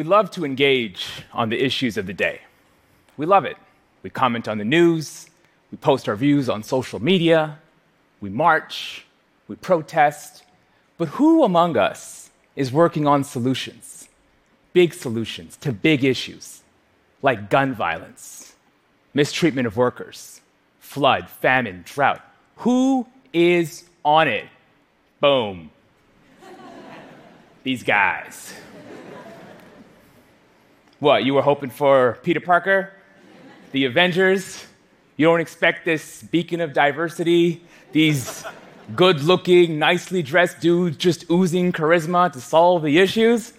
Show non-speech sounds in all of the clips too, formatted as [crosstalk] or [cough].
We love to engage on the issues of the day. We love it. We comment on the news, we post our views on social media, we march, we protest. But who among us is working on solutions, big solutions to big issues like gun violence, mistreatment of workers, flood, famine, drought? Who is on it? Boom. These guys. What, you were hoping for Peter Parker? The Avengers? You don't expect this beacon of diversity, these good looking, nicely dressed dudes just oozing charisma to solve the issues?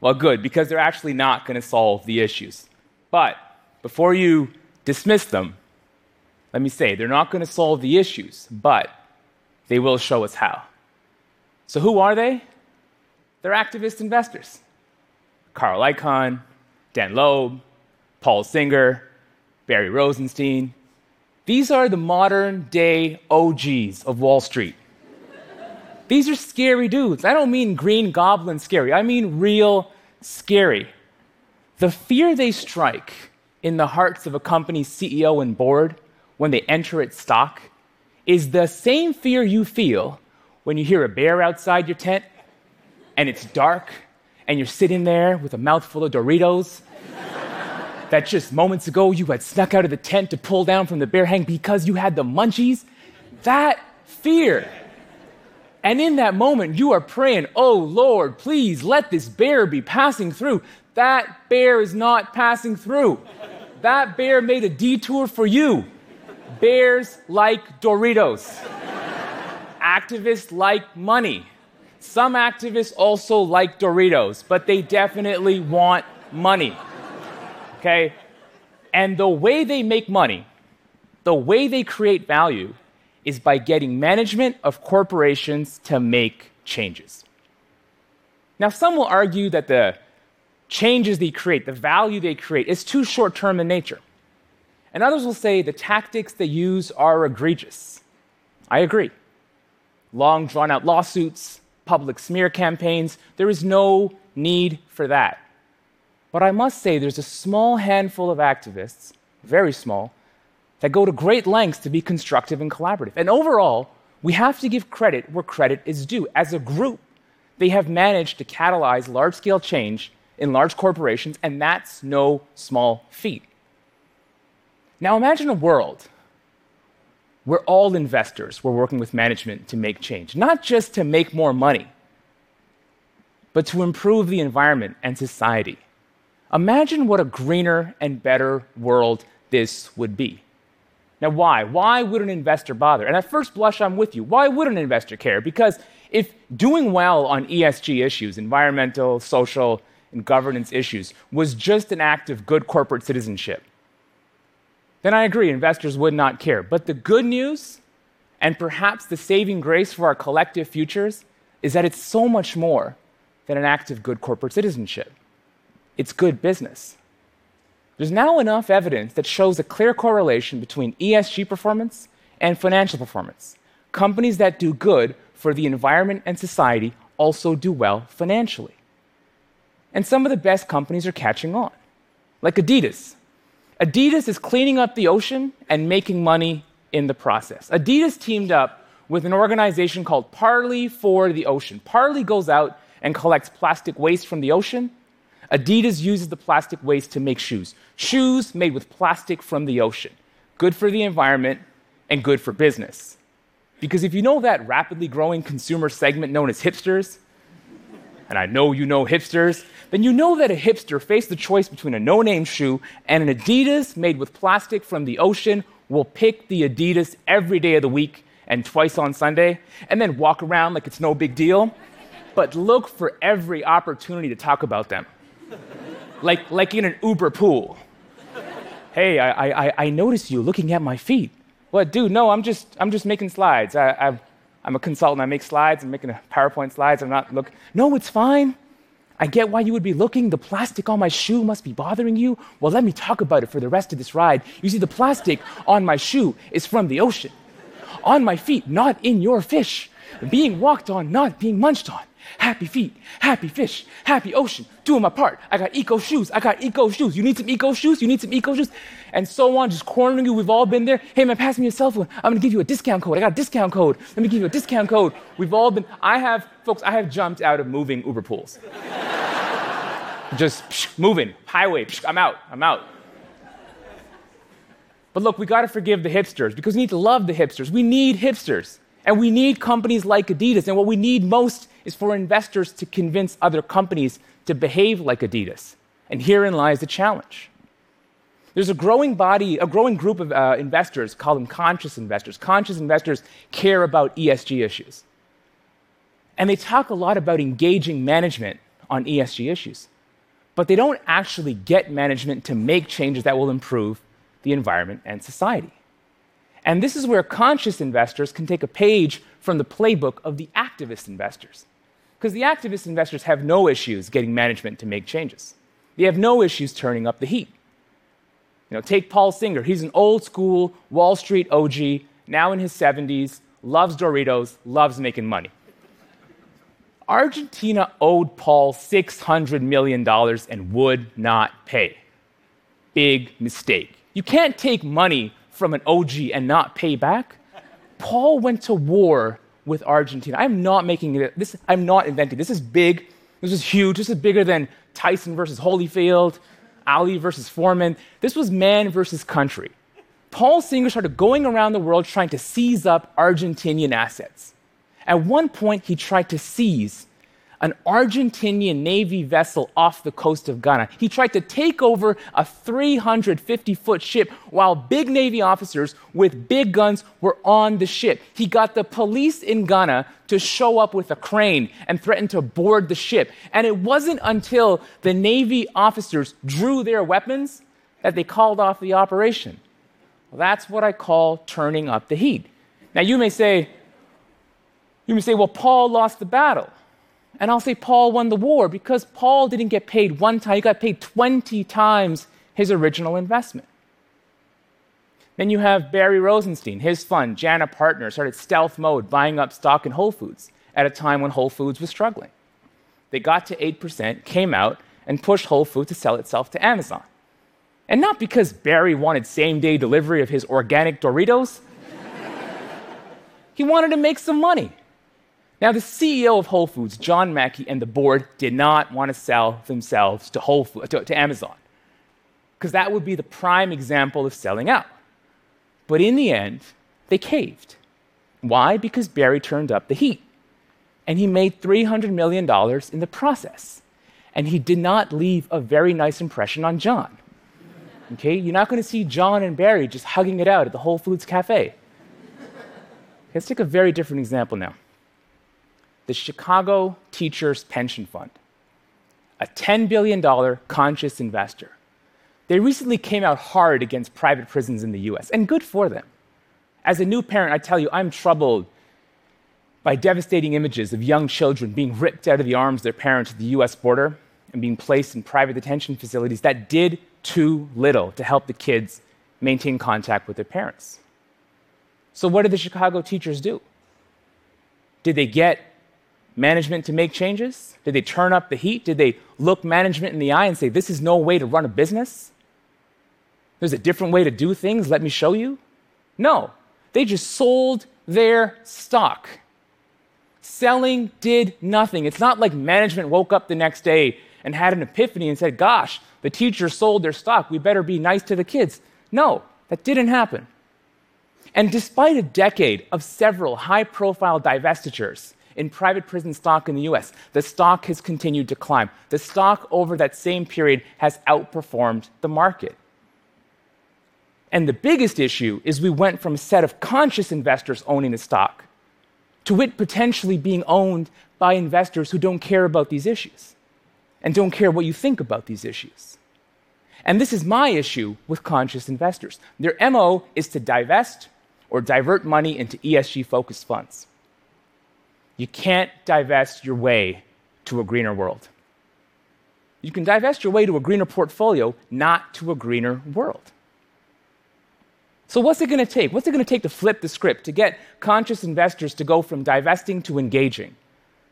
Well, good, because they're actually not going to solve the issues. But before you dismiss them, let me say they're not going to solve the issues, but they will show us how. So, who are they? They're activist investors. Carl Icahn, Dan Loeb, Paul Singer, Barry Rosenstein. These are the modern day OGs of Wall Street. These are scary dudes. I don't mean green goblin scary, I mean real scary. The fear they strike in the hearts of a company's CEO and board when they enter its stock is the same fear you feel when you hear a bear outside your tent and it's dark and you're sitting there with a mouthful of Doritos that just moments ago you had snuck out of the tent to pull down from the bear hang because you had the munchies, that fear. And in that moment, you are praying, Oh Lord, please let this bear be passing through. That bear is not passing through. That bear made a detour for you. Bears like Doritos. Activists like money. Some activists also like Doritos, but they definitely want money. Okay? And the way they make money, the way they create value, is by getting management of corporations to make changes. Now, some will argue that the changes they create, the value they create, is too short term in nature. And others will say the tactics they use are egregious. I agree. Long drawn out lawsuits, public smear campaigns. There is no need for that. But I must say, there's a small handful of activists, very small, that go to great lengths to be constructive and collaborative. And overall, we have to give credit where credit is due. As a group, they have managed to catalyze large scale change in large corporations, and that's no small feat. Now, imagine a world where all investors We're working with management to make change, not just to make more money, but to improve the environment and society. Imagine what a greener and better world this would be. Now, why? Why would an investor bother? And at first blush, I'm with you. Why would an investor care? Because if doing well on ESG issues, environmental, social, and governance issues, was just an act of good corporate citizenship, then I agree, investors would not care. But the good news, and perhaps the saving grace for our collective futures, is that it's so much more than an act of good corporate citizenship. It's good business. There's now enough evidence that shows a clear correlation between ESG performance and financial performance. Companies that do good for the environment and society also do well financially. And some of the best companies are catching on, like Adidas, Adidas is cleaning up the ocean and making money in the process. Adidas teamed up with an organization called Parley for the Ocean. Parley goes out and collects plastic waste from the ocean. Adidas uses the plastic waste to make shoes. Shoes made with plastic from the ocean. Good for the environment and good for business. Because if you know that rapidly growing consumer segment known as hipsters, and I know you know hipsters, then you know that a hipster faced the choice between a no name shoe and an Adidas made with plastic from the ocean will pick the Adidas every day of the week and twice on Sunday, and then walk around like it's no big deal, but look for every opportunity to talk about them. like, like in an Uber pool. Hey, I, I, I noticed you looking at my feet. What, dude? No, I'm just, I'm just making slides. I, I've, I'm a consultant. I make slides. I'm making a PowerPoint slides. I'm not look. No, it's fine. I get why you would be looking. The plastic on my shoe must be bothering you. Well, let me talk about it for the rest of this ride. You see, the plastic on my shoe is from the ocean. On my feet, not in your fish. Being walked on, not being munched on. Happy feet, happy fish, happy ocean, doing my part. I got eco shoes, I got eco shoes. You need some eco shoes? You need some eco shoes? And so on, just cornering you. We've all been there. Hey man, pass me your cell phone. I'm gonna give you a discount code. I got a discount code. Let me give you a discount code. We've all been, I have, folks, I have jumped out of moving Uber pools. [laughs] just psh, moving, highway, psh, I'm out, I'm out. But look, we gotta forgive the hipsters because we need to love the hipsters. We need hipsters. And we need companies like Adidas. And what we need most is for investors to convince other companies to behave like Adidas. And herein lies the challenge. There's a growing body, a growing group of uh, investors, call them conscious investors. Conscious investors care about ESG issues. And they talk a lot about engaging management on ESG issues. But they don't actually get management to make changes that will improve the environment and society. And this is where conscious investors can take a page from the playbook of the activist investors. Because the activist investors have no issues getting management to make changes. They have no issues turning up the heat. You know, take Paul Singer. He's an old school Wall Street OG, now in his 70s, loves Doritos, loves making money. Argentina owed Paul $600 million and would not pay. Big mistake. You can't take money from an OG and not pay back. Paul went to war with Argentina. I'm not making it, this, I'm not inventing. This is big. This is huge. This is bigger than Tyson versus Holyfield, Ali versus Foreman. This was man versus country. Paul Singer started going around the world trying to seize up Argentinian assets. At one point, he tried to seize an Argentinian Navy vessel off the coast of Ghana. He tried to take over a 350 foot ship while big Navy officers with big guns were on the ship. He got the police in Ghana to show up with a crane and threatened to board the ship. And it wasn't until the Navy officers drew their weapons that they called off the operation. Well, that's what I call turning up the heat. Now, you may say, you may say, well, Paul lost the battle. And I'll say Paul won the war because Paul didn't get paid one time, he got paid 20 times his original investment. Then you have Barry Rosenstein, his fund, JANA Partner, started stealth mode, buying up stock in Whole Foods at a time when Whole Foods was struggling. They got to 8%, came out, and pushed Whole Foods to sell itself to Amazon. And not because Barry wanted same day delivery of his organic Doritos, [laughs] he wanted to make some money. Now, the CEO of Whole Foods, John Mackey, and the board did not want to sell themselves to, Whole Foods, to, to Amazon, because that would be the prime example of selling out. But in the end, they caved. Why? Because Barry turned up the heat. And he made $300 million in the process. And he did not leave a very nice impression on John. Okay? You're not going to see John and Barry just hugging it out at the Whole Foods cafe. Let's take a very different example now the Chicago Teachers Pension Fund, a $10 billion conscious investor. They recently came out hard against private prisons in the US, and good for them. As a new parent, I tell you, I'm troubled by devastating images of young children being ripped out of the arms of their parents at the US border and being placed in private detention facilities that did too little to help the kids maintain contact with their parents. So, what did the Chicago teachers do? Did they get management to make changes? Did they turn up the heat? Did they look management in the eye and say, This is no way to run a business? There's a different way to do things. Let me show you? No. They just sold their stock. Selling did nothing. It's not like management woke up the next day and had an epiphany and said, Gosh, the teachers sold their stock. We better be nice to the kids. No, that didn't happen. And despite a decade of several high profile divestitures, in private prison stock in the US. The stock has continued to climb. The stock over that same period has outperformed the market. And the biggest issue is we went from a set of conscious investors owning the stock to it potentially being owned by investors who don't care about these issues and don't care what you think about these issues. And this is my issue with conscious investors. Their MO is to divest or divert money into ESG focused funds. You can't divest your way to a greener world. You can divest your way to a greener portfolio, not to a greener world. So, what's it going to take? What's it going to take to flip the script, to get conscious investors to go from divesting to engaging,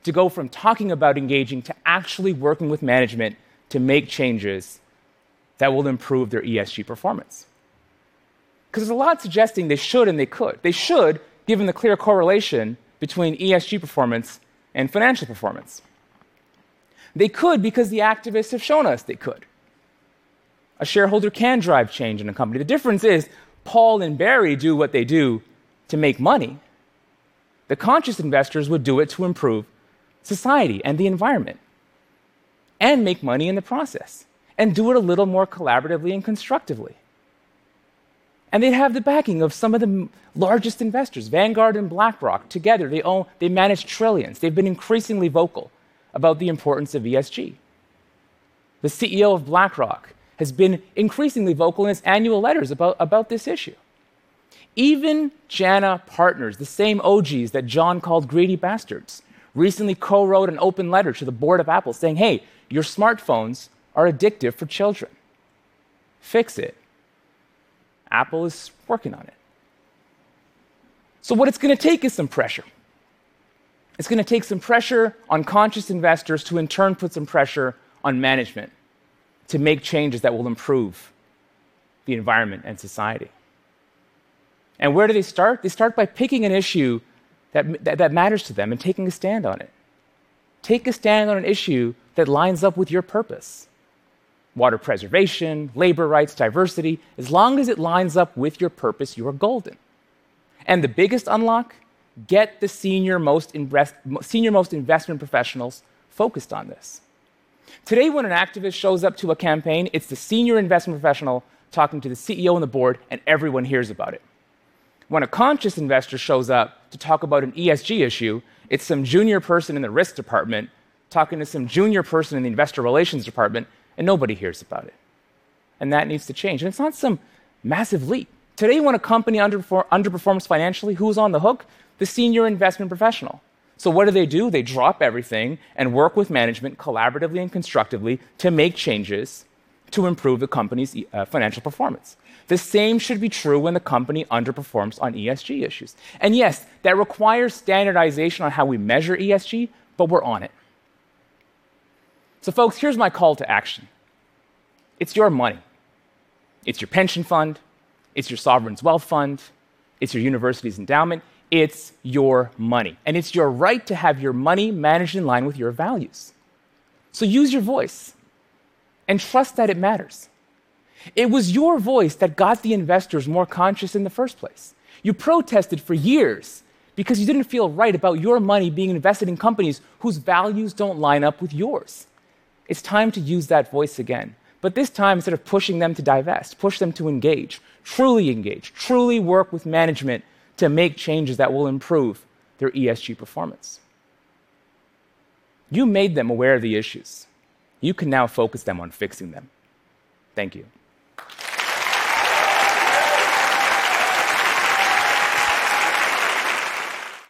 to go from talking about engaging to actually working with management to make changes that will improve their ESG performance. Because there's a lot suggesting they should and they could. They should, given the clear correlation between ESG performance and financial performance. They could because the activists have shown us they could. A shareholder can drive change in a company. The difference is Paul and Barry do what they do to make money. The conscious investors would do it to improve society and the environment and make money in the process and do it a little more collaboratively and constructively. And they'd have the backing of some of the largest investors, Vanguard and BlackRock. Together, they, own, they manage trillions. They've been increasingly vocal about the importance of ESG. The CEO of BlackRock has been increasingly vocal in his annual letters about, about this issue. Even JANA Partners, the same OGs that John called greedy bastards, recently co wrote an open letter to the board of Apple saying, hey, your smartphones are addictive for children. Fix it. Apple is working on it. So, what it's going to take is some pressure. It's going to take some pressure on conscious investors to, in turn, put some pressure on management to make changes that will improve the environment and society. And where do they start? They start by picking an issue that, that, that, matters to them and taking a stand on it. Take a stand on an issue that lines up with your purpose water preservation, labor rights, diversity. As long as it lines up with your purpose, you are golden. And the biggest unlock get the senior most, invest, senior most investment professionals focused on this. Today, when an activist shows up to a campaign, it's the senior investment professional talking to the CEO and the board, and everyone hears about it. When a conscious investor shows up to talk about an ESG issue, it's some junior person in the risk department talking to some junior person in the investor relations department, and nobody hears about it. And that needs to change. And it's not some massive leap. Today, when a company underperforms financially, who's on the hook? The senior investment professional. So, what do they do? They drop everything and work with management collaboratively and constructively to make changes to improve the company's uh, financial performance. The same should be true when the company underperforms on ESG issues. And yes, that requires standardization on how we measure ESG, but we're on it. So, folks, here's my call to action it's your money, it's your pension fund, it's your sovereign's wealth fund, it's your university's endowment, it's your money. And it's your right to have your money managed in line with your values. So use your voice and trust that it matters. It was your voice that got the investors more conscious in the first place. You protested for years because you didn't feel right about your money being invested in companies whose values don't line up with yours. It's time to use that voice again. But this time, instead of pushing them to divest, push them to engage, truly engage, truly work with management to make changes that will improve their ESG performance. You made them aware of the issues. You can now focus them on fixing them. Thank you.